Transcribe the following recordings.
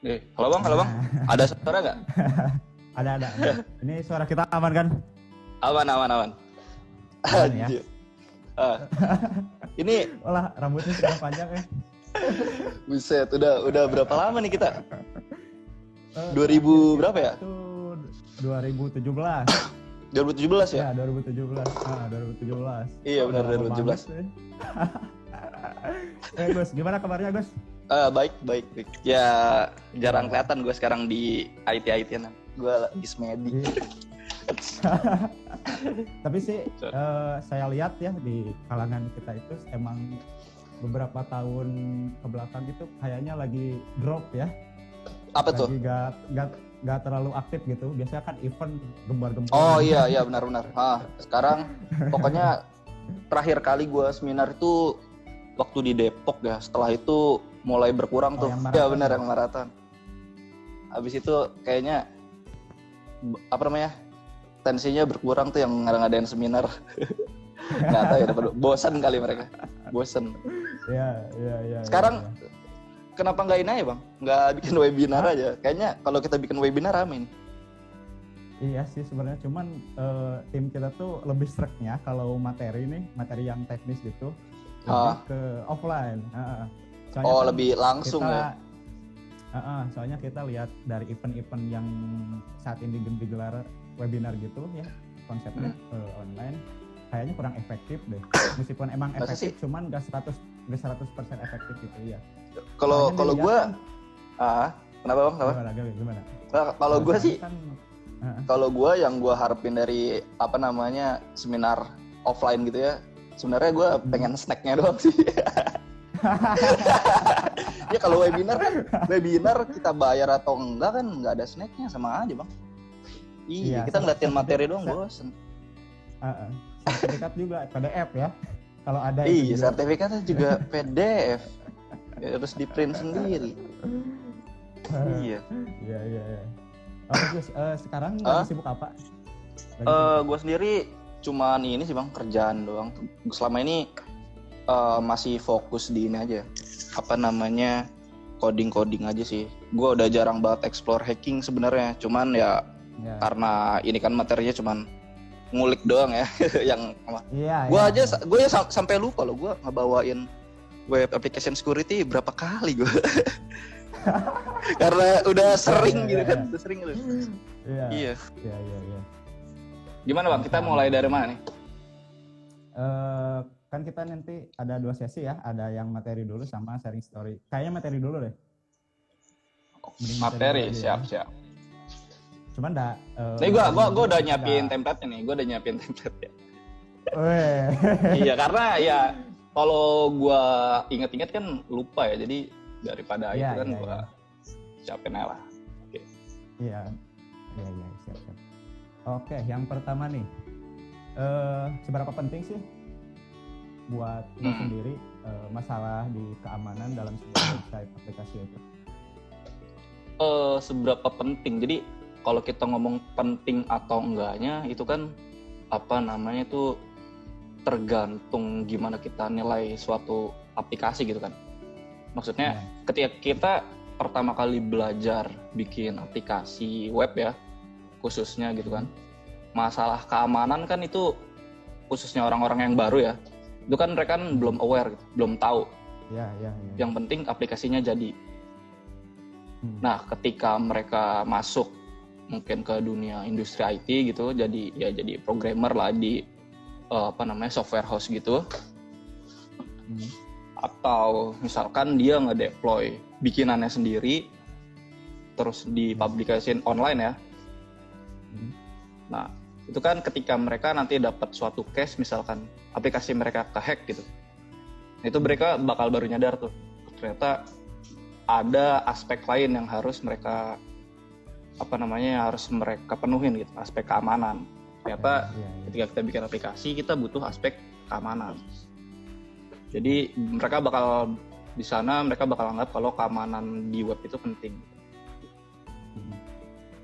Eh, halo bang, halo bang. Ada suara nggak? ada ada. Ini suara kita aman kan? Aman, aman, aman. Aman ya. Ah. ini Olah rambutnya sudah panjang ya. buset, udah udah berapa lama nih kita? Eh, 2000 berapa ya? Itu 2017. 2017 ya? Ya, 2017. Ah, 2017. Iya benar Udah lama 2017. banget, ya. eh Gus, gimana kabarnya Gus? Ah, baik, baik, baik. Ya jarang kelihatan gue sekarang di IT IT nan. Gue lagi semedi. Iya. Tapi sih eh, saya lihat ya di kalangan kita itu emang beberapa tahun ke belakang itu kayaknya lagi drop ya. Apa tuh? Gak, gak, gak terlalu aktif gitu. Biasanya kan event gembar-gembor. Oh iya iya benar-benar. Ah, sekarang pokoknya terakhir kali gue seminar itu waktu di Depok ya. Setelah itu mulai berkurang Oh, tuh. Ya benar ya? yang maraton. Habis itu kayaknya apa namanya? Tensinya berkurang tuh yang ngadain seminar. Nggak tahu ya, bosan kali mereka. Bosan. Iya, iya, iya. Sekarang iya, iya. kenapa nggak ini aja bang? Nggak bikin webinar aja. Kayaknya kalau kita bikin webinar amin. Iya sih sebenarnya cuman eh, tim kita tuh lebih streknya kalau materi nih, materi yang teknis gitu lebih Ah. ke offline. Heeh. Soalnya Oh kan lebih langsung kita, ya. Heeh, soalnya kita lihat dari event-event yang saat ini digelar webinar gitu ya konsepnya Hmm. eh, online kayaknya kurang efektif deh meskipun emang Masa efektif cuman gak 100 gak 100% efektif gitu ya Kalau kalau gue, kan- ah kenapa bang? Kenapa? gimana gimana Nah, kalau gue sih, kan, kalau gue yang gue harapin dari apa namanya seminar offline gitu ya, sebenarnya gue Hmm. pengen snacknya doang sih. ya kalau webinar kan, webinar kita bayar atau enggak kan nggak ada snacknya sama aja bang. Iya, Iya, kita ngeliatin materi doang ser- bosen. Heeh. sertifikat juga PDF ya kalau ada Iya, sertifikatnya juga PDF. Ya, harus di print sendiri. Iya. Iya iya iya. Gus, eh, sekarang sibuk apa? Lagi Eh, sibuk gue sendiri cuman ini sih bang kerjaan doang. Selama ini eh, masih fokus di ini aja. Apa namanya coding coding aja sih. Gue udah jarang banget explore hacking sebenarnya. Cuman ya Ya. karena ini kan materinya cuman ngulik doang ya. yang Iya. gue iya, aja gue ya sam- sampai lupa loh gue ngebawain web application security berapa kali gue. karena udah sering Iya, gitu iya, kan, iya. udah sering gitu. Iya. Iya. Iya. Gimana bang? Kita mulai dari mana nih? Eh, kan kita nanti ada dua sesi ya, ada yang materi dulu sama sharing story. Kayaknya materi dulu deh. Mending Materi, dulu aja ya. siap siap. Cuman dah. eh, Nih gua gua gua udah nyiapin template nih, gua udah nyiapin template ya. Iya, karena ya kalau gua inget-inget kan lupa ya. Jadi daripada Iya, itu kan iya, gua siapin aja lah. Iya. Iya iya siap siap. Oke, yang pertama nih. Eh seberapa penting sih buat lo Hmm. sendiri eh, masalah di keamanan dalam sebuah website aplikasi itu? Eh seberapa penting? Jadi kalau kita ngomong penting atau enggaknya itu kan apa namanya itu tergantung gimana kita nilai suatu aplikasi gitu kan. Maksudnya Iya. ketika kita pertama kali belajar bikin aplikasi web ya khususnya gitu kan masalah keamanan kan itu khususnya orang-orang yang baru ya itu kan mereka kan belum aware gitu, belum tahu Iya iya iya. yang penting aplikasinya jadi Hmm. nah ketika mereka masuk mungkin ke dunia industri IT gitu jadi ya jadi programmer lah di eh, apa namanya software house gitu Hmm. atau misalkan dia nge-deploy bikinannya sendiri terus dipublikasiin online ya. Hmm. Nah, itu kan ketika mereka nanti dapat suatu case misalkan aplikasi mereka kehack gitu. Itu mereka bakal baru nyadar tuh. Ternyata ada aspek lain yang harus mereka apa namanya harus mereka penuhin gitu, aspek keamanan. Ternyata Iya, iya. ketika kita bikin aplikasi kita butuh aspek keamanan. Jadi mereka bakal di sana mereka bakal anggap kalau keamanan di web itu penting.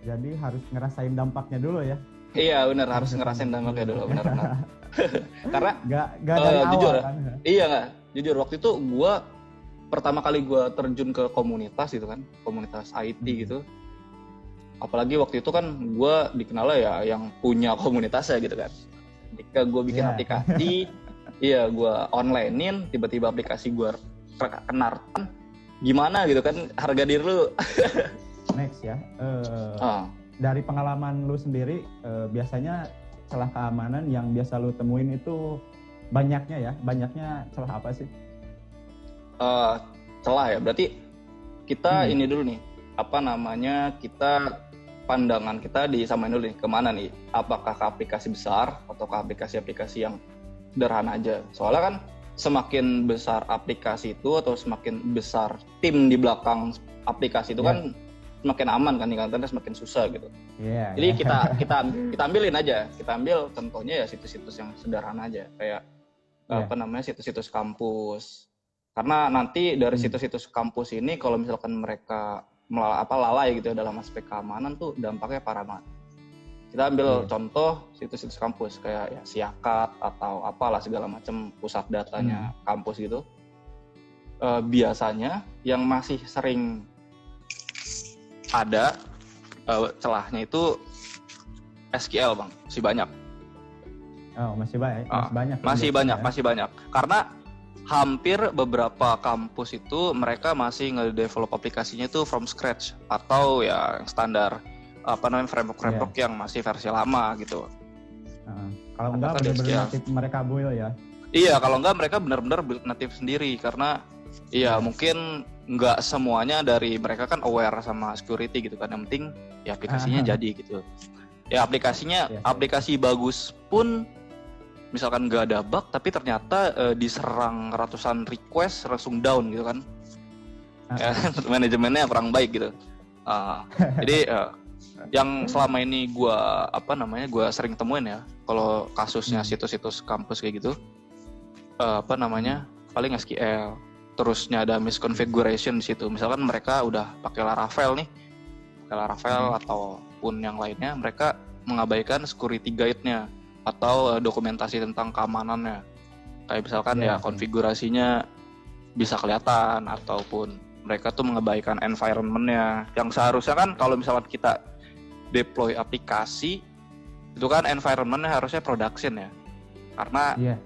Jadi harus ngerasain dampaknya dulu ya. Iya benar harus ngerasain dampaknya dulu benar-benar. Karena Gak gak Eh, dari awal jujur ya. kan. iya nggak jujur waktu itu gua pertama kali gue terjun ke komunitas gitu kan komunitas IT hmm. gitu apalagi waktu itu kan gue dikenal ya yang punya komunitasnya gitu kan ketika gue bikin yeah. aplikasi iya gue onlinein tiba-tiba aplikasi gue kenarkan gimana gitu kan harga diri lu next ya uh, uh. Dari pengalaman lu sendiri uh, biasanya celah keamanan yang biasa lu temuin itu banyaknya ya? Banyaknya celah apa sih? Uh, celah ya? Berarti kita hmm. ini dulu nih. Apa namanya? Kita pandangan kita disamain dulu nih. Ke mana nih? Apakah ke aplikasi besar atau ke aplikasi-aplikasi yang sederhana aja? Soalnya kan semakin besar aplikasi itu atau semakin besar tim di belakang aplikasi itu yeah. kan semakin aman kan tingkatannya semakin susah gitu. Yeah, Jadi yeah. kita kita kita ambilin aja, kita ambil contohnya ya situs-situs yang sederhana aja kayak yeah. apa namanya situs-situs kampus. Karena nanti dari hmm. situs-situs kampus ini kalau misalkan mereka apa lalai gitu ya dalam aspek keamanan tuh dampaknya parah banget kita ambil hmm. contoh situs-situs kampus kayak ya Siakat atau apalah segala macam pusat datanya hmm. kampus gitu e, biasanya yang masih sering ada e, celahnya itu SQL bang masih banyak oh masih banyak masih ah, banyak masih banyak ya? masih banyak karena hampir beberapa kampus itu mereka masih nge-develop aplikasinya itu from scratch atau ya standar apa namanya framework framework yeah. yang masih versi lama gitu. Uh, kalau enggak benar-benar mereka build ya. Iya, kalau enggak mereka benar-benar build natif sendiri karena iya yeah. mungkin enggak semuanya dari mereka kan aware sama security gitu kan. Yang penting ya aplikasinya uh jadi gitu. Ya aplikasinya yeah, aplikasi bagus pun misalkan nggak ada bug tapi ternyata uh, diserang ratusan request langsung down gitu kan. Ya, manajemennya kurang baik gitu. Uh, jadi uh, yang selama ini gue apa namanya gue sering temuin ya kalau kasusnya hmm. situs-situs kampus kayak gitu uh, apa namanya paling SQL terusnya ada misconfiguration di situ misalkan mereka udah pakai Laravel nih pakai Laravel hmm. ataupun yang lainnya mereka mengabaikan security guide-nya atau uh, dokumentasi tentang keamanannya kayak misalkan yeah. ya konfigurasinya bisa kelihatan ataupun mereka tuh mengabaikan environmentnya yang seharusnya kan kalau misalkan kita deploy aplikasi itu kan environmentnya harusnya production ya karena yeah.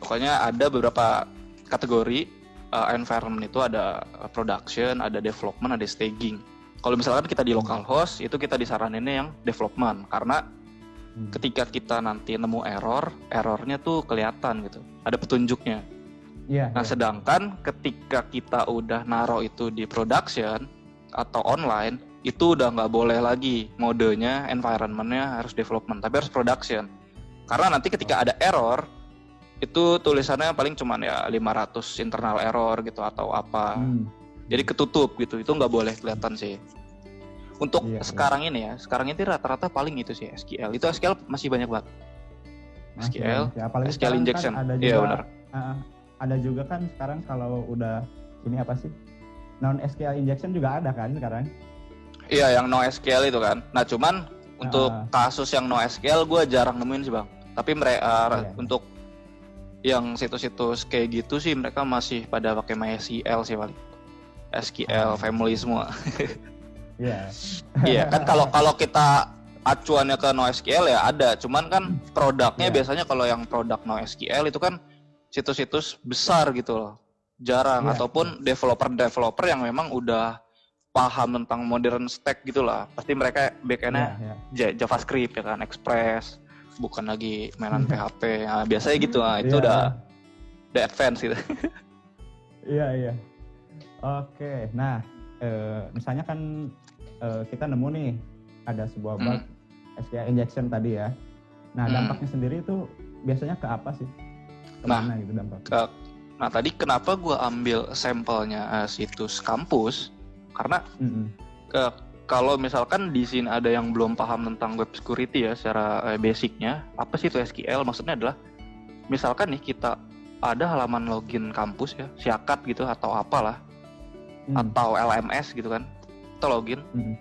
pokoknya ada beberapa kategori uh, environment itu ada production ada development ada staging kalau misalkan kita di hmm. local host itu kita disaraninnya yang development karena hmm. ketika kita nanti nemu error errornya tuh kelihatan gitu ada petunjuknya yeah, nah yeah. sedangkan ketika kita udah naruh itu di production atau online itu udah nggak boleh lagi modenya environmentnya harus development tapi harus production karena nanti ketika ada error itu tulisannya paling cuman ya 500 internal error gitu atau apa hmm. jadi ketutup gitu itu nggak boleh kelihatan sih untuk iya, iya. sekarang iya. ini ya sekarang ini rata-rata paling itu sih SQL itu SQL masih banyak banget SQL ya, SQL injection kan ada juga, iya benar uh, ada juga kan sekarang kalau udah ini apa sih non SQL injection juga ada kan sekarang Iya, yang no SQL itu kan. Nah, cuman untuk uh. kasus yang no SQL gue jarang nemuin sih bang. Tapi mereka uh, yeah. untuk yang situs-situs kayak gitu sih mereka masih pada pakai MySQL sih paling. SQL uh. family semua. Iya. Iya kan kalau kalau kita acuannya ke NoSQL ya ada, cuman kan produknya yeah. biasanya kalau yang produk NoSQL itu kan situs-situs besar gitu loh. Jarang yeah. ataupun developer-developer yang memang udah paham tentang modern stack gitulah pasti mereka backendnya yeah, yeah. JavaScript ya kan Express bukan lagi mainan PHP nah, biasanya gitu nah, itu yeah, udah yeah. udah advance gitu iya iya oke nah e, misalnya kan e, kita nemu nih ada sebuah bug hmm. SQL injection tadi ya nah hmm. dampaknya sendiri itu biasanya ke apa sih Ke mana nah gitu dampak ke, nah tadi kenapa gue ambil sampelnya uh, situs kampus karena mm-hmm. ke kalau misalkan di sini ada yang belum paham tentang web security ya secara eh, basicnya apa sih itu SQL maksudnya adalah misalkan nih kita ada halaman login kampus ya siakat gitu atau apalah mm. atau LMS gitu kan atau login mm.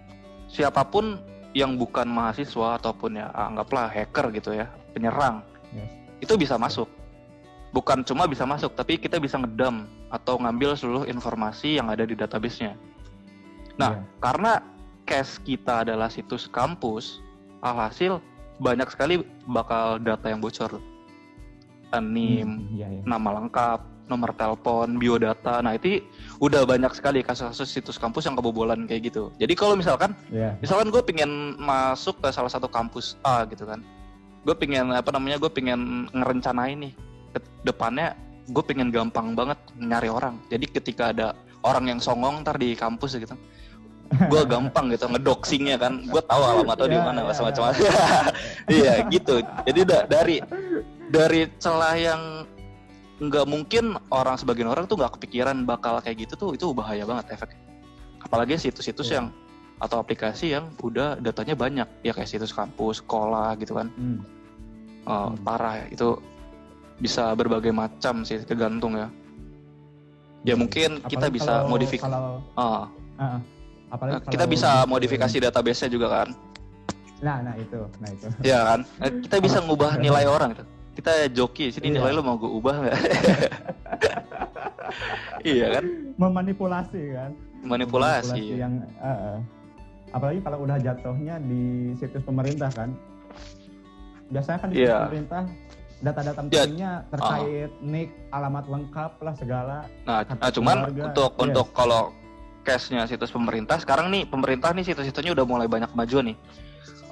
siapa pun yang bukan mahasiswa ataupun ya anggaplah hacker gitu ya penyerang yes. itu bisa masuk bukan cuma bisa masuk tapi kita bisa ngedam atau ngambil seluruh informasi yang ada di databasenya. Nah, yeah. karena cache kita adalah situs kampus, alhasil banyak sekali bakal data yang bocor. NIM, hmm, yeah, yeah. nama lengkap, nomor telepon, biodata. Nah, itu udah banyak sekali kasus-kasus situs kampus yang kebobolan kayak gitu. Jadi kalau misalkan, yeah. misalkan gue pengen masuk ke salah satu kampus A gitu kan, gue pengen apa namanya, gue pengen ngerencanain nih ke depannya, gue pengen gampang banget nyari orang. Jadi ketika ada orang yang songong ntar di kampus gitu, gue gampang gitu ngedoxingnya kan. Gue tahu alamatnya di ya, mana yeah, macam-macam. Iya gitu. Jadi udah dari dari celah yang nggak mungkin orang sebagian orang tuh nggak kepikiran bakal kayak gitu tuh itu bahaya banget efeknya apalagi situs-situs yeah. yang atau aplikasi yang udah datanya banyak. Ya kayak situs kampus sekolah gitu kan. Hmm. Uh, hmm. parah ya. Itu bisa berbagai macam sih tergantung ya. Ya mungkin Apalagi kita bisa modifikasi uh, uh, uh apalagi nah, kita bisa modifikasi database-nya juga kan nah nah itu nah itu ya kan nah, kita bisa ngubah nilai orang itu kita joki sini iya. nilai lo mau gue ubah nggak iya kan memanipulasi kan manipulasi, manipulasi yang uh, apalagi kalau udah jatuhnya di situs pemerintah kan biasanya kan di situs yeah. pemerintah data-data ya, pentingnya yeah. terkait uh. nik alamat lengkap lah segala nah, nah cuman keluarga. untuk yes. untuk kalau cashnya situs pemerintah sekarang nih pemerintah nih situs-situsnya udah mulai banyak maju nih.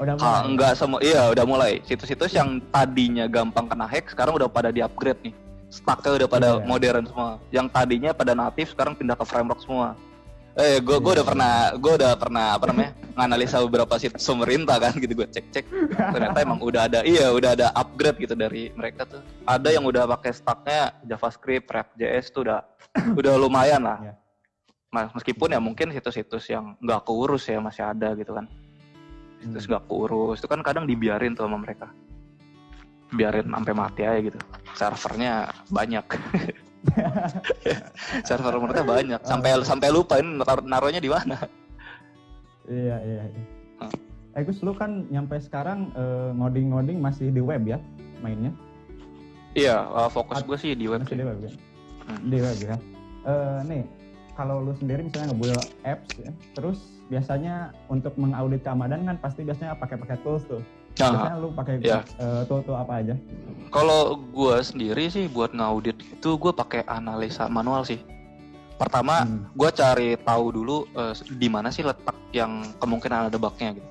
Udah mulai. Ha, enggak semua iya udah mulai. Situs-situs yang tadinya gampang kena hack sekarang udah pada di upgrade nih. Stacknya udah pada yeah. modern semua. Yang tadinya pada natif sekarang pindah ke framework semua. Eh gue gue udah iya. pernah gue udah pernah apa namanya nganalisa beberapa situs pemerintah kan gitu gue cek cek. Ternyata emang udah ada iya udah ada upgrade gitu dari mereka tuh. Ada yang udah pakai stacknya JavaScript React.js tuh udah udah lumayan lah. Yeah meskipun ya mungkin situs-situs yang nggak keurus ya masih ada gitu kan situs hmm. nggak keurus itu kan kadang dibiarin tuh sama mereka biarin sampai mati aja gitu servernya banyak server mereka banyak sampai oh. sampai lupa ini naruhnya di mana iya iya, iya. Hmm. Eh Gus, lu kan nyampe sekarang uh, ngoding-ngoding masih di web ya mainnya? Iya, uh, fokus gue sih di web. Masih di web ya? Hmm. Di web ya. Uh, nih, kalau lu sendiri misalnya ngebuild apps ya, terus biasanya untuk mengaudit keamanan kan pasti biasanya pakai-pakai tools tuh. Nah, biasanya lu pakai ya. uh, tool-tool apa aja? Kalau gue sendiri sih buat ngaudit itu gue pakai analisa manual sih. Pertama, hmm. gue cari tahu dulu uh, di mana sih letak yang kemungkinan ada bugnya gitu.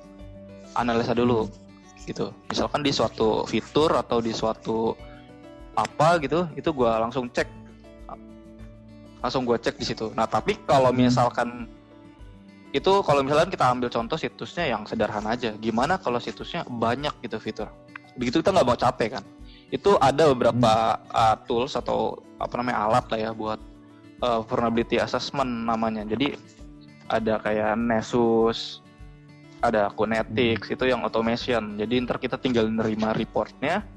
Analisa dulu hmm. gitu. Misalkan di suatu fitur atau di suatu apa gitu, itu gue langsung cek langsung gue cek di situ. Nah tapi kalau hmm. misalkan itu kalau misalkan kita ambil contoh situsnya yang sederhana aja, gimana kalau situsnya banyak gitu fitur? Begitu kita nggak mau capek kan? Itu ada beberapa hmm. uh, tools atau apa namanya alat lah ya buat uh, vulnerability assessment namanya. Jadi ada kayak Nessus, ada Kunetix hmm. itu yang automation. Jadi ntar kita tinggal nerima reportnya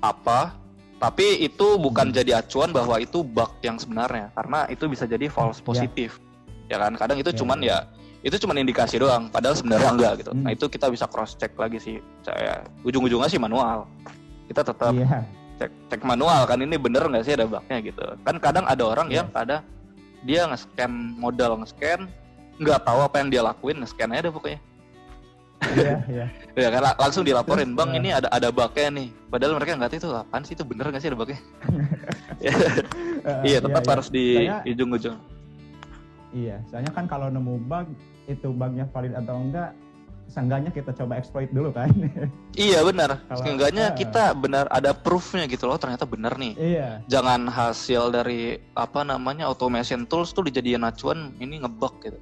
apa tapi itu bukan hmm. jadi acuan bahwa itu bug yang sebenarnya karena itu bisa jadi false ya. positif. Ya, ya kan? Kadang itu ya, cuman ya. ya itu cuman indikasi doang padahal sebenarnya enggak gitu. Hmm. Nah, itu kita bisa cross check lagi sih. Saya ujung-ujungnya sih manual. Kita tetap ya. cek cek manual kan ini bener nggak sih ada bugnya gitu. Kan kadang ada orang ya. yang pada dia nge-scan modal nge-scan nggak tahu apa yang dia lakuin nge-scan aja deh pokoknya Iya, iya. ya kan langsung dilaporin, "Bang, ini ada ada bugnya nih." Padahal mereka nggak tahu itu apaan sih itu bener nggak sih ada bugnya? iya, tetap iya, harus di ujung-ujung. Iya, soalnya kan kalau nemu bug itu bugnya valid atau enggak, seenggaknya kita coba exploit dulu kan. iya benar. Seenggaknya uh, kita benar ada proofnya gitu loh ternyata benar nih. Iya. Jangan hasil dari apa namanya automation tools tuh dijadiin acuan ini ngebug gitu.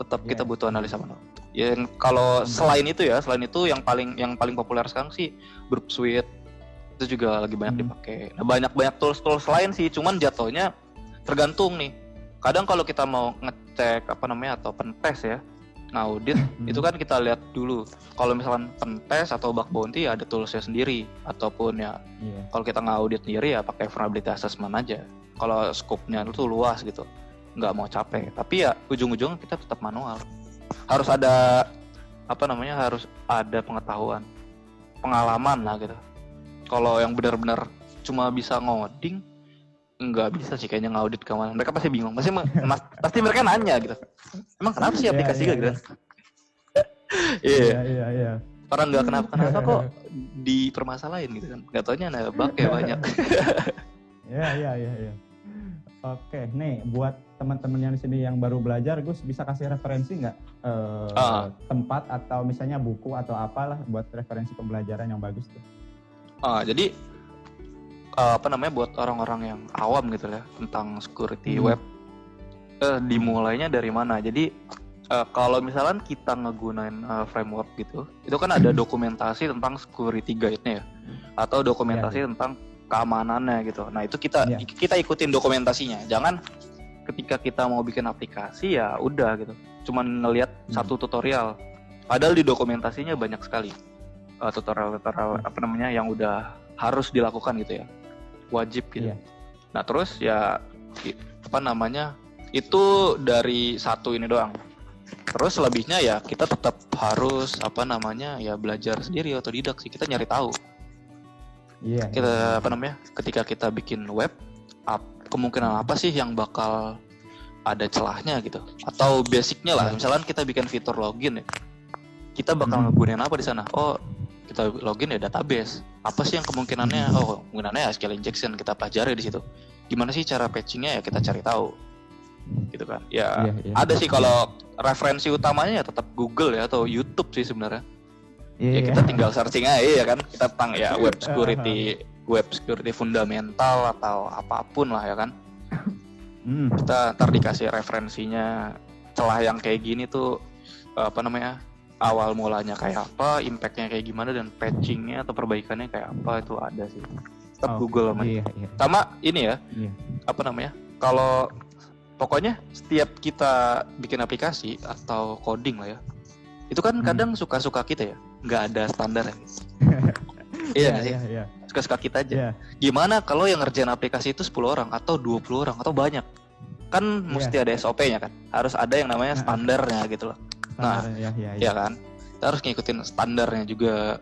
Tetap yeah. kita butuh analisa manual. Ya kalau selain itu ya, selain itu yang paling yang paling populer sekarang sih Burp Suite itu juga lagi banyak hmm. dipakai. Nah, banyak-banyak tools-tools lain sih, cuman jatuhnya tergantung nih. Kadang kalau kita mau ngecek apa namanya atau pentest ya, ngaudit hmm. itu kan kita lihat dulu. Kalau misalkan pentest atau bug bounty ada toolsnya sendiri ataupun ya yeah. kalau kita ngaudit sendiri ya pakai vulnerability assessment aja. Kalau scope-nya itu luas gitu, nggak mau capek. Tapi ya ujung-ujung kita tetap manual harus ada apa namanya harus ada pengetahuan pengalaman lah gitu kalau yang benar-benar cuma bisa ngoding nggak bisa sih kayaknya ngaudit keamanan. Mereka pasti bingung. Pasti mas, pasti mereka nanya gitu. Emang kenapa sih iya, aplikasi yeah, yeah, gitu? Iya. Iya iya iya. Orang nggak kenapa kenapa kok dipermasalahin gitu kan? Gak taunya ada bug ya banyak. Iya iya iya. Iya. Oke, nih buat teman-teman yang di sini yang baru belajar, Gus bisa kasih referensi nggak uh, uh. tempat atau misalnya buku atau apalah buat referensi pembelajaran yang bagus tuh? Uh, jadi uh, apa namanya buat orang-orang yang awam gitu ya tentang security hmm. web, uh, dimulainya dari mana? Jadi uh, kalau misalnya kita ngegunain uh, framework gitu, itu kan ada dokumentasi tentang security guide-nya ya, atau dokumentasi yeah. tentang keamanannya gitu. Nah itu kita yeah. kita ikutin dokumentasinya. Jangan ketika kita mau bikin aplikasi ya udah gitu. Cuman ngelihat hmm. satu tutorial. Padahal di dokumentasinya banyak sekali uh, tutorial-tutorial hmm. apa namanya yang udah harus dilakukan gitu ya. Wajib gitu. Yeah. Nah terus ya apa namanya itu dari satu ini doang. Terus lebihnya ya kita tetap harus apa namanya ya belajar sendiri atau tidak sih kita nyari tahu Iya. Kita apa namanya? Ketika kita bikin web, up, kemungkinan apa sih yang bakal ada celahnya gitu? Atau basicnya lah, iya. misalkan kita bikin fitur login ya, kita bakal hmm. ngegunain apa di sana? Oh, kita login ya database. Apa sih yang kemungkinannya? Hmm. Oh, kemungkinannya SQL injection kita pelajari di situ. Gimana sih cara patchingnya ya kita cari tahu, gitu kan? Ya iya, iya. ada sih kalau referensi utamanya ya tetap Google ya atau YouTube sih sebenarnya yeah. ya kita tinggal searching aja ya kan kita tentang ya web security web security fundamental atau apa pun lah ya kan hmm. kita ntar dikasih referensinya celah yang kayak gini tuh apa namanya awal mulanya kayak apa impactnya kayak gimana dan patchingnya atau perbaikannya kayak apa itu ada sih tetap oh, Google sama iya, iya. sama ini ya iya. apa namanya kalau pokoknya setiap kita bikin aplikasi atau coding lah ya itu kan hmm. kadang suka-suka kita ya nggak ada standar ya iya sih yeah, yeah. suka-suka kita aja yeah. gimana kalau yang ngerjain aplikasi itu 10 orang atau 20 orang atau banyak kan yeah. mesti ada SOP-nya kan harus ada yang namanya standarnya gitu loh nah ya, ya, ya. ya kan kita harus ngikutin standarnya juga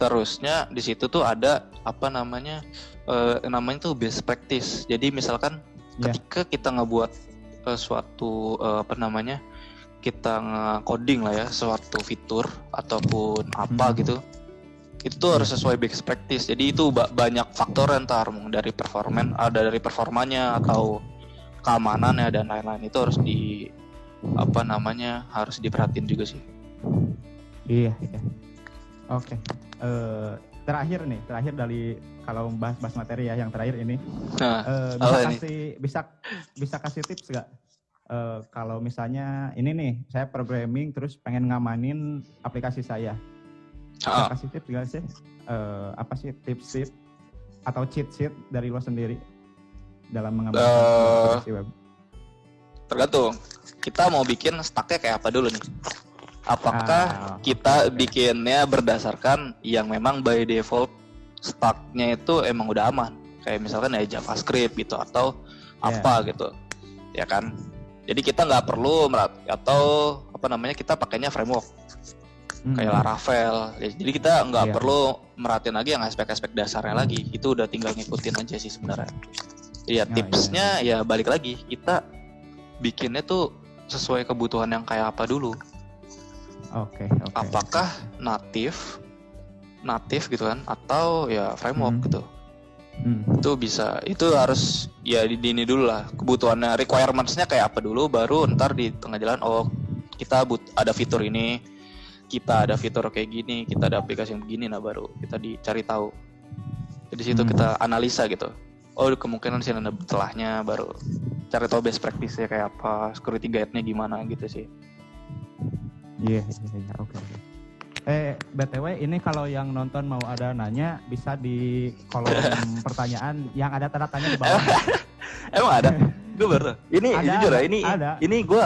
terusnya di situ tuh ada apa namanya uh, namanya tuh best practice jadi misalkan yeah. ketika kita ngebuat uh, suatu uh, apa namanya kita nge-coding lah ya suatu fitur ataupun apa hmm. gitu. Itu tuh harus sesuai best practice jadi itu banyak faktor ntar dari performan ada dari performanya atau keamanannya dan lain-lain. Itu harus di apa namanya harus diperhatiin juga sih. Iya iya. Oke. Okay. uh, eh, terakhir nih terakhir dari kalau bahas-bahas materi ya yang terakhir ini. Nah, uh, bisa kasih ini? bisa bisa kasih tips gak uh, kalau misalnya ini nih saya programming terus pengen ngamanin aplikasi saya. Oh. Kasih tips gak sih? Uh, apa sih tips-tips atau cheat-sheet dari lo sendiri dalam mengamankan uh, aplikasi web? Tergantung. Kita mau bikin stacknya kayak apa dulu nih? Apakah ah, kita okay. bikinnya berdasarkan yang memang by default stacknya itu emang udah aman? Kayak misalkan ya JavaScript gitu atau yeah. apa gitu, ya kan? Jadi kita nggak perlu merat atau apa namanya kita pakainya framework hmm. kayak Laravel. Ya, jadi kita nggak yeah. perlu merhatiin lagi yang aspek-aspek dasarnya lagi. Itu udah tinggal ngikutin aja sih sebenarnya. Iya, oh, tipsnya iya. ya balik lagi kita bikinnya tuh sesuai kebutuhan yang kayak apa dulu. Oke. Okay, okay. Apakah natif, natif gitu kan, atau ya framework hmm. gitu hmm. itu bisa itu harus ya di ini dulu lah kebutuhannya requirementsnya kayak apa dulu baru ntar di tengah jalan oh kita but ada fitur ini kita ada fitur kayak gini kita ada aplikasi yang begini nah baru kita dicari tahu jadi situ hmm. kita analisa gitu oh kemungkinan sih ada celahnya baru cari tahu best practice nya kayak apa security guide-nya gimana gitu sih iya yeah, iya yeah, yeah. oke okay. Eh, BTW ini kalau yang nonton mau ada nanya bisa di kolom pertanyaan yang ada tanda tanya di bawah. Emang ada? gue baru. Ini ada, jujur ya, ini ada. ini gue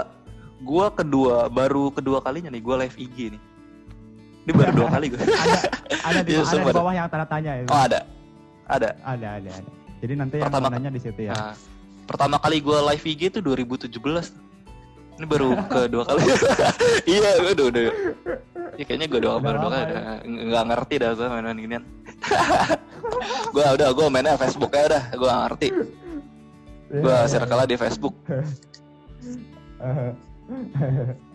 gue kedua baru kedua kalinya nih gue live IG nih. Ini baru dua kali gue. ada ada di, ya, ada di bawah yang tanda tanya ya. Oh ada. Ada. Ada ada ada. Jadi nanti pertama, yang nanya di situ ya. Nah, pertama kali gue live IG itu 2017. Ini baru kedua kali. iya, udah udah ya kayaknya gue doang baru doang nggak ngerti dah gue main-main ginian gue udah gue mainnya Facebook aja udah gue ngerti gue Iya, iya, circle di Facebook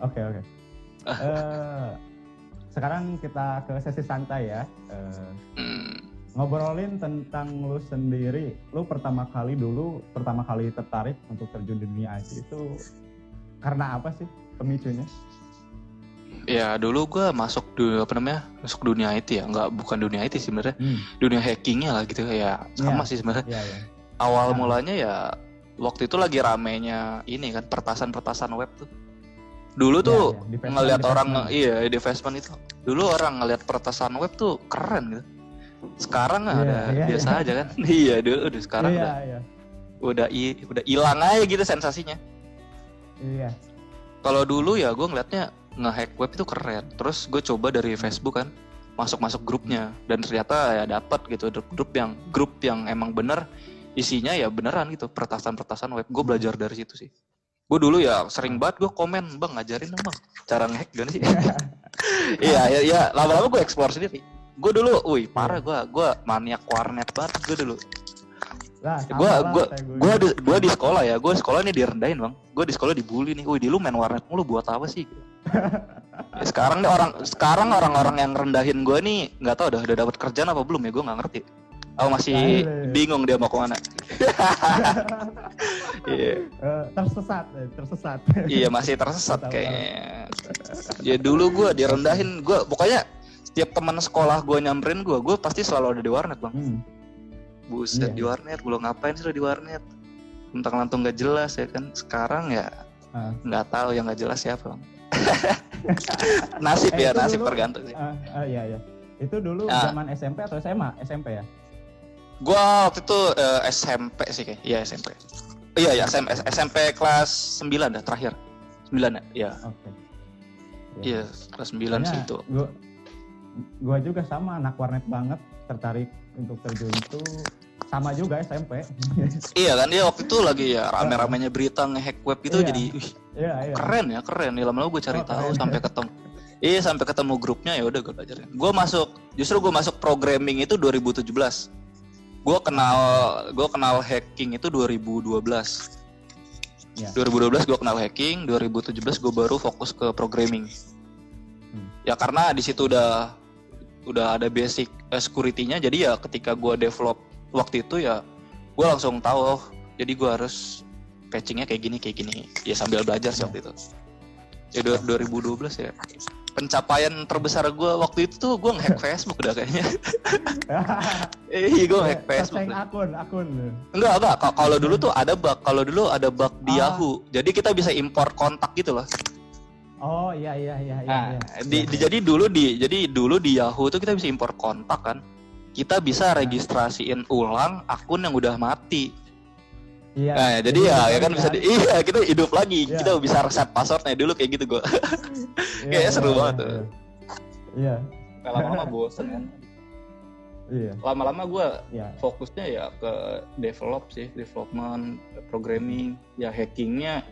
Oke oke. Eh, Sekarang kita ke sesi santai ya. Eh, Hmm. ngobrolin tentang lu sendiri. Lu pertama kali dulu, pertama kali tertarik untuk terjun di dunia IT itu karena apa sih pemicunya? Ya dulu gue masuk du apa namanya masuk dunia IT ya nggak bukan dunia IT sih sebenarnya Hmm. dunia hackingnya lah gitu ya sama Iya. sih sebenarnya Iya ya. awal Nah. mulanya ya waktu itu lagi ramenya ini kan pertasan-pertasan web tuh dulu tuh iya. Divestment, ngelihat orang iya divestment itu dulu orang ngelihat pertasan web tuh keren gitu sekarang Iya, ada iya, biasa iya. aja kan iya dulu udah sekarang Iya udah iya. udah i- udah hilang aja gitu sensasinya Iya. kalau dulu ya gue ngeliatnya nge-hack web itu keren. Terus gue coba dari Facebook kan masuk-masuk grupnya. Dan ternyata ya dapat gitu grup yang grup yang emang bener isinya ya beneran gitu pertasan-pertasan web. Gue belajar dari situ sih. Gue dulu ya sering banget gue komen bang ngajarin dong bang. Cara nge-hack gimana sih? Iya ya, ya lama-lama gue explore sendiri. Gue dulu wih parah gue. Gue maniak warnet banget gue dulu. Lah, gue gue gue. gue di, gua di sekolah ya. Gue sekolah nih direndahin bang. Gue di sekolah dibully nih. Wih di lu main warnet mulu. Buat apa sih Ya, sekarang nih orang sekarang orang-orang yang rendahin gue nih nggak tahu udah udah dapat kerjaan apa belum ya? Gue nggak ngerti. Aku masih Aile. bingung dia mau ke mana. Iya. Eh, tersesat, eh, tersesat. iya masih tersesat kayaknya. Ya dulu gue direndahin gue pokoknya setiap teman sekolah gue nyamperin gue gue pasti selalu ada di warnet bang. Hmm. buset Iya. di warnet. Gue ngapain sih lo di warnet? Tentang lantung nggak jelas ya kan? Sekarang ya Ah. nggak tahu yang nggak jelas siapa bang nasib Eh, ya itu nasib dulu- tergantung sih Ah, ah, iya iya. Itu dulu Ah. zaman SMP atau SMA? SMP ya? Gua waktu itu eh, SMP sih kayak. Iya SMP. Iya ya SMP, SMP kelas 9 dah terakhir. 9 ya? Iya. Oke. Iya, kelas 9 sih itu. Gua, gua juga sama anak warnet banget tertarik untuk terjun itu sama juga SMP. Iya kan dia waktu itu lagi ya rame-ramenya berita ngehack web gitu Iya. jadi wih, Iya iya. keren ya, keren. Ya lama-lama gue cari Oh, tahu keren. sampai ketemu. Iya sampai ketemu grupnya ya udah gue belajarin. Gue masuk justru gue masuk programming itu 2017. Gue kenal gue kenal hacking itu 2012. Iya. 2012 gue kenal hacking, 2017 gue baru fokus ke programming. Hmm. Ya karena di situ udah udah ada basic eh, security-nya, jadi ya ketika gue develop waktu itu ya gue langsung tahu, oh, jadi gue harus patchingnya kayak gini kayak gini. Ya sambil belajar sih waktu itu. Ya du- 2012 ya. Pencapaian terbesar gue waktu itu tuh gue ngehack Facebook udah kayaknya. Iya gue ngehack Facebook. Searching akun, akun. Enggak, enggak. Ka- Kalau dulu tuh ada bug. Kalau dulu ada bug di Ah. Yahoo. Jadi kita bisa import kontak gitu loh. Oh iya iya iya iya. Nah, iya. di, Iya, di- jadi dulu di jadi dulu di Yahoo tuh kita bisa import kontak kan. Kita bisa registrasiin ulang akun yang udah mati. Iya. Nah, jadi ya, ya kan bisa di, iya kita hidup lagi. Iya. Kita bisa reset passwordnya dulu kayak gitu gua. Iya, kayaknya seru iya, banget iya, tuh. Iya. Lama-lama bosen kan. Iya. Lama-lama gua Iya. fokusnya ya ke develop sih, development, programming, ya hackingnya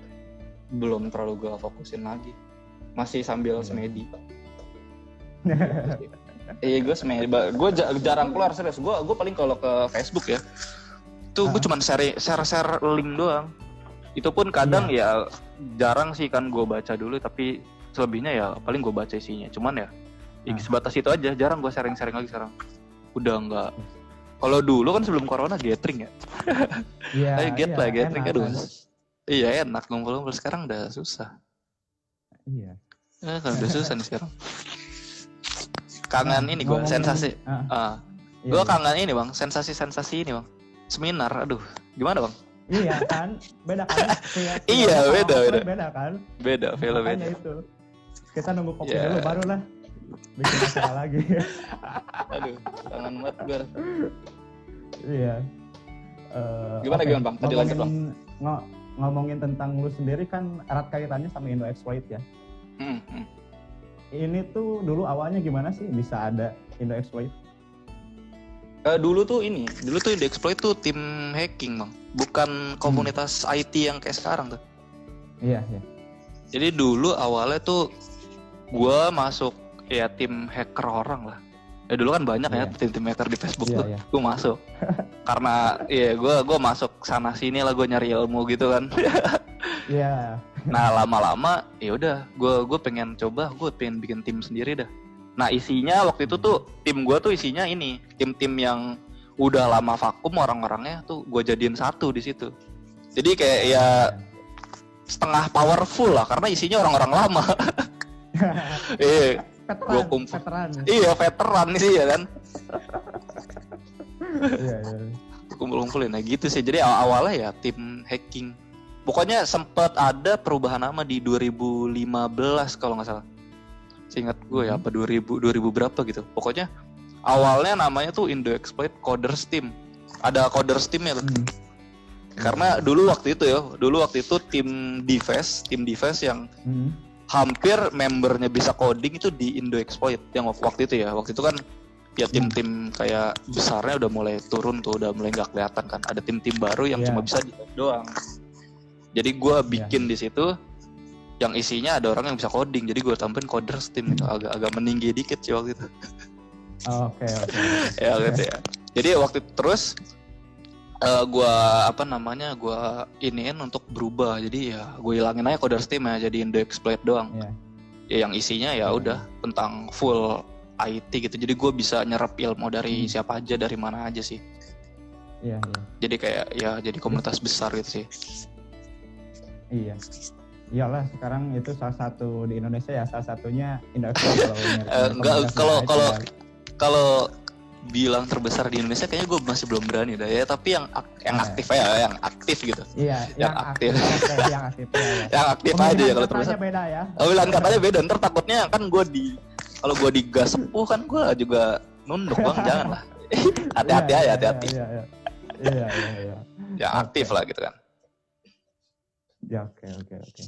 belum terlalu gua fokusin lagi. Masih sambil Iya. semedi. Iya gue semedi, gue jarang keluar serius. Gue gue paling kalau ke Facebook ya, tuh gue cuman share share share link doang. Itu pun kadang ya jarang sih kan gue baca dulu, tapi selebihnya ya paling gue baca isinya. Cuman ya, ya sebatas itu aja. Jarang gue sharing sharing lagi sekarang. Udah nggak. Kalau dulu kan sebelum corona gathering ya, Iya. Ayo get iya, lah gathering enak, aduh. enak. Iya enak ngumpul-ngumpul sekarang udah susah. Iya. Eh, kan udah susah nih sekarang. Kangen Nah, ini gue sensasi. Ah, Ah, iya, gue iya. kangen ini bang, sensasi-sensasi ini bang. Seminar, aduh, gimana bang? Iya kan, beda kan? Kayak- Iya, kayak beda, sama beda. Beda kan? Beda, film Makanya beda. itu. Kita nunggu kopi Iya. dulu baru lah bikin acara lagi. Aduh, kangen banget gue. iya. Eh, Gimana, oke. gimana, Bang? Tadi lanjut, Bang. Ngomongin- ngo- ngomongin tentang lu sendiri kan erat kaitannya sama Indo Exploit ya. Hmm, hmm. Ini tuh dulu awalnya gimana sih bisa ada Indo Exploit? Eh, dulu tuh ini, dulu tuh di exploit tuh tim hacking bang, bukan komunitas IT yang kayak sekarang tuh. Iya, iya. Jadi dulu awalnya tuh gue masuk ya tim hacker orang lah. ya dulu kan banyak Iya. ya tim-tim hacker di Facebook Iya, tuh iya. gue masuk karena iya gue gue masuk sana sini lah gue nyari ilmu gitu kan Iya. nah lama-lama ya udah gue gue pengen coba gue pengen bikin tim sendiri dah nah isinya waktu itu tuh tim gue tuh isinya ini tim-tim yang udah lama vakum orang-orangnya tuh gue jadiin satu di situ jadi kayak ya setengah powerful lah karena isinya orang-orang lama iya Gua kumpul. veteran. iya veteran sih ya kan Iya, iya. kumpul-kumpulin nah gitu sih jadi aw- awalnya ya tim hacking pokoknya sempat ada perubahan nama di 2015 kalau nggak salah seingat gue ya Hmm. apa 2000 2000 berapa gitu pokoknya awalnya namanya tuh Indo Exploit Coders Team ada Coders Team ya Hmm. karena dulu waktu itu ya dulu waktu itu tim Dives tim Dives yang Hmm. hampir membernya bisa coding itu di Indo Exploit yang wak- waktu itu ya waktu itu kan ya tim-tim kayak besarnya udah mulai turun tuh udah mulai nggak kelihatan kan ada tim-tim baru yang Iya. cuma bisa di doang jadi gua bikin di situ yang isinya ada orang yang bisa coding. Jadi gue tambahin coders tim itu agak agak meninggi dikit sih waktu itu. Oke, oke. ya gitu ya. Jadi waktu itu terus eh, gua apa namanya gua iniin untuk berubah. Jadi ya gue hilangin aja coders tim ya. Jadi Indo Exploit doang. Iya. ya yang isinya ya Iya. udah tentang full IT gitu. Jadi gue bisa nyerap ilmu dari Hmm. siapa aja dari mana aja sih. Iya, iya. jadi kayak ya jadi komunitas besar gitu sih Iya. Iyalah sekarang itu salah satu di Indonesia ya salah satunya Exploit kalau Eh, enggak, kalau- ya. kalau bilang terbesar di Indonesia kayaknya gue masih belum berani dah ya tapi yang ak- yang Iya. aktif ya yang aktif gitu Iya, yang yang aktif. aktif. Yang aktif ya. ya. yang aktif Pemilihan aja ya kalau terbesar beda ya. oh, bilang katanya beda ntar takutnya kan gue di kalau gue di gas sepuh kan gue juga nunduk bang jangan lah hati-hati Iya, aja iya, hati-hati Iya, iya. Iya, iya, iya. yang aktif Oke. lah gitu kan Ya, oke, oke, oke.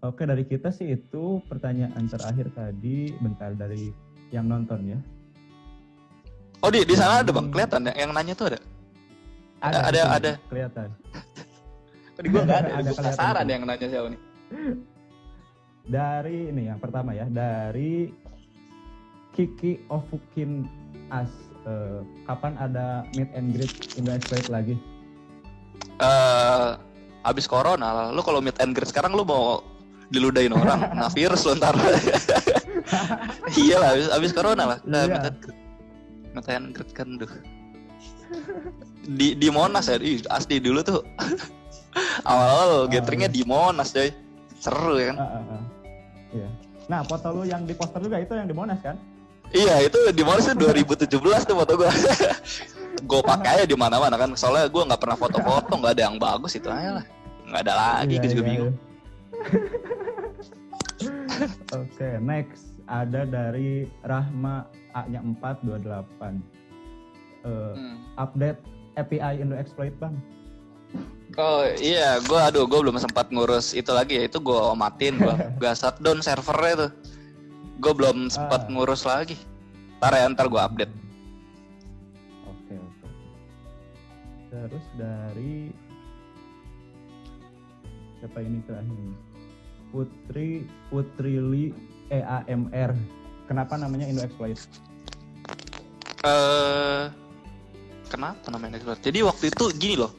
Oke, dari kita sih itu pertanyaan terakhir tadi bentar dari yang nonton ya. oh di di sana ada bang kelihatan yang, yang nanya tuh ada Ada- di sini, ada. kelihatan. Tadi gue nggak ada, Ada penasaran yang nanya siapa nih. Dari ini yang pertama ya, dari Kiki Ofukin As. Eh, kapan ada meet and greet Indo Exploit lagi? Eh, abis corona lu kalau meet and greet sekarang lu mau diludahin orang, nah virus lu ntar. iya lah, abis, abis corona lah, nah, Iya. meet and greet. Meet and greet kan tuh. Di, di Monas ya, Ih, asli dulu tuh. Awal-awal Oh, gatheringnya iya. di Monas coy. Seru ya kan. Ah, ah, ah. Iya. Nah, foto lu yang di poster juga itu yang di Monas kan? Iya itu di Monas tuh 2017 tuh foto gue. Gue pakai aja di mana-mana kan. Soalnya gue nggak pernah foto-foto, nggak ada yang bagus itu aja lah. Nggak ada lagi, Iya, gue juga iya, bingung. iya. Oke, next ada dari Rahma A-nya 428. Eh, Hmm. update API Indo Exploit, Bang. Oh iya, gue aduh gue belum sempat ngurus itu lagi ya. Itu gue matiin, gue gak shutdown servernya tuh. Gue belum sempat Ah. ngurus lagi. Ntar ya, ntar gue update. Oke, oke. Terus dari siapa ini terakhir? Putri Putri Li EAMR. Kenapa namanya Indo Exploit? eh kenapa namanya expert? Jadi waktu itu gini loh.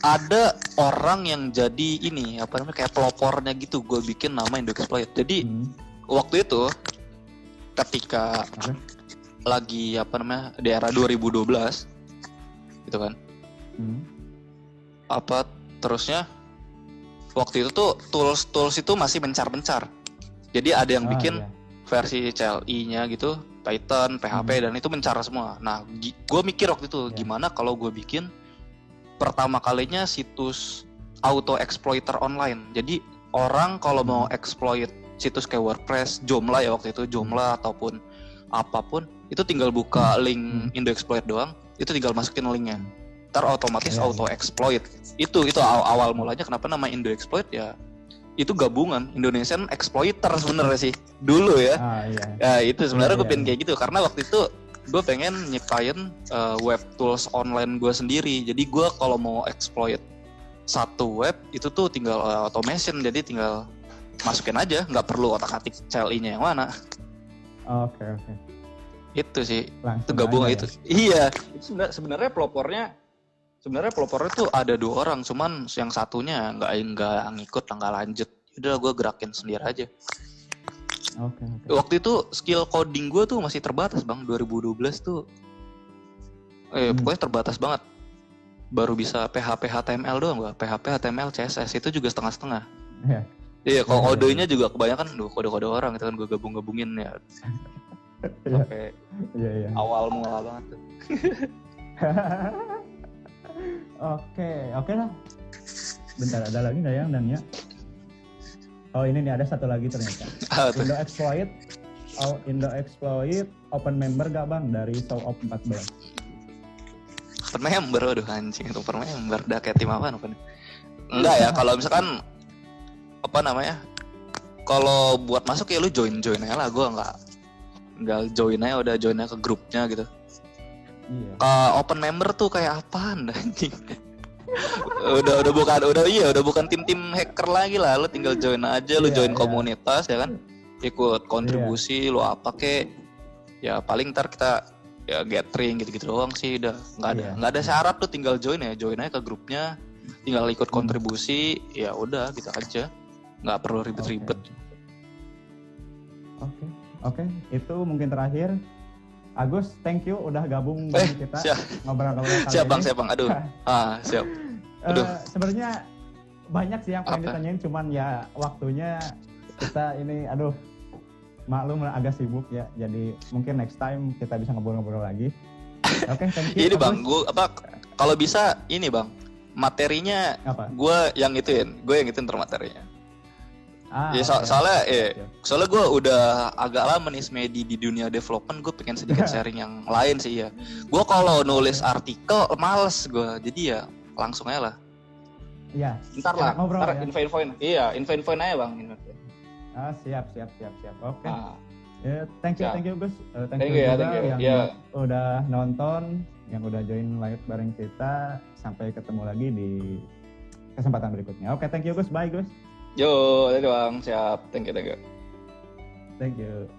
Ada orang yang jadi ini apa namanya kayak pelopornya gitu. Gue bikin nama Indo Exploit. Jadi Hmm. waktu itu ketika. Lagi apa namanya di era 2012 gitu kan. Hmm. Apa terusnya waktu itu tuh tools tools itu masih mencar-mencar. Jadi ada yang Ah, bikin iya. versi CLI-nya gitu, Python, PHP Hmm. dan itu mencar semua. Nah, gue mikir waktu itu Ya. gimana kalau gue bikin pertama kalinya situs auto exploiter online. Jadi orang kalau mau Hmm. exploit situs kayak WordPress, Joomla ya waktu itu Joomla ataupun apa pun, itu tinggal buka link Hmm. Indo Exploit doang, itu tinggal masukin linknya. Ntar otomatis Ya, auto exploit. Itu itu awal, awal mulanya kenapa nama Indo Exploit ya? Itu gabungan Indonesian exploiter sebenarnya sih dulu ya. Ah iya. Ya itu sebenarnya Iya, gue iya, pengen iya. kayak gitu karena waktu itu gue pengen nyiptain uh, web tools online gue sendiri. Jadi gue kalau mau exploit satu web itu tuh tinggal uh, automation jadi tinggal masukin aja nggak perlu otak atik CLI-nya yang mana. Oke oke. Itu sih. Langsung itu gabung aja itu. Ya. iya. Itu sebenarnya sebenarnya pelopornya sebenarnya pelopornya tuh ada dua orang cuman yang satunya nggak nggak ngikut nggak lanjut. Udah gue gerakin sendiri aja. Oke, oke. waktu itu skill coding gue tuh masih terbatas bang. 2012 tuh. Eh Hmm. pokoknya terbatas banget. Baru bisa PHP HTML doang gua. PHP HTML CSS itu juga setengah-setengah. Iya. iya kalau Iya, iya, kodenya juga kebanyakan duh kode-kode orang itu kan gue gabung-gabungin ya. Iya, sampai iya, iya. awal mula banget tuh. Oke, oke lah. Bentar, ada lagi nggak yang dan ya? Oh ini nih ada satu lagi ternyata. Indo Exploit, oh, Indo Exploit open member gak bang dari Show of 14? per member waduh anjing itu per member udah kayak tim apa apa enggak ya kalau misalkan apa namanya kalau buat masuk ya lu join join aja lah gue nggak nggak join aja udah join aja ke grupnya gitu. Iya. Ke open member tuh kayak apaan anjing? Udah udah bukan udah iya udah bukan tim tim hacker lagi lah. Lu tinggal join aja lu Iya, join iya. komunitas ya kan? Ikut kontribusi lu apa kek ya paling ntar kita ya gathering gitu-gitu doang sih udah. Nggak ada Iya. nggak ada syarat lu tinggal join ya join aja ke grupnya. Tinggal ikut Hmm. kontribusi ya udah gitu aja. Nggak perlu ribet-ribet. Oke, oke. Itu mungkin terakhir. Agus, thank you udah gabung Eh, dengan kita siap. ngobrol-ngobrol kali siap bang ini. siap bang aduh ah siap Eh, Aduh. Sebenarnya banyak sih yang pengen Apa? ditanyain, cuman ya waktunya kita ini, aduh, maklum agak sibuk ya. Jadi mungkin next time kita bisa ngobrol-ngobrol lagi. Oke, thank you. ini bang gue apa kalau bisa ini bang materinya Apa? gue yang ituin gue yang ituin termaterinya Ah, Ya, so- oke. soalnya, Siap, eh, soalnya gue udah agak lama nih semedi di dunia development gue pengen sedikit sharing yang lain sih ya gue kalau nulis artikel males gue jadi ya langsung aja lah Iya. Ntar lah, Ngobrol ntar ya. info-infoin. Iya, info-infoin aja bang. Ah, siap, siap, siap, siap. Oke. Ah, Ya, thank you, Siap. thank you Gus. Eh, thank, Thank you you ya, thank you. yang Ya. udah nonton, yang udah join live bareng kita. Sampai ketemu lagi di kesempatan berikutnya. Oke, thank you Gus. Bye Gus. Yo, you bang, siap. Thank you, thank you. Thank you.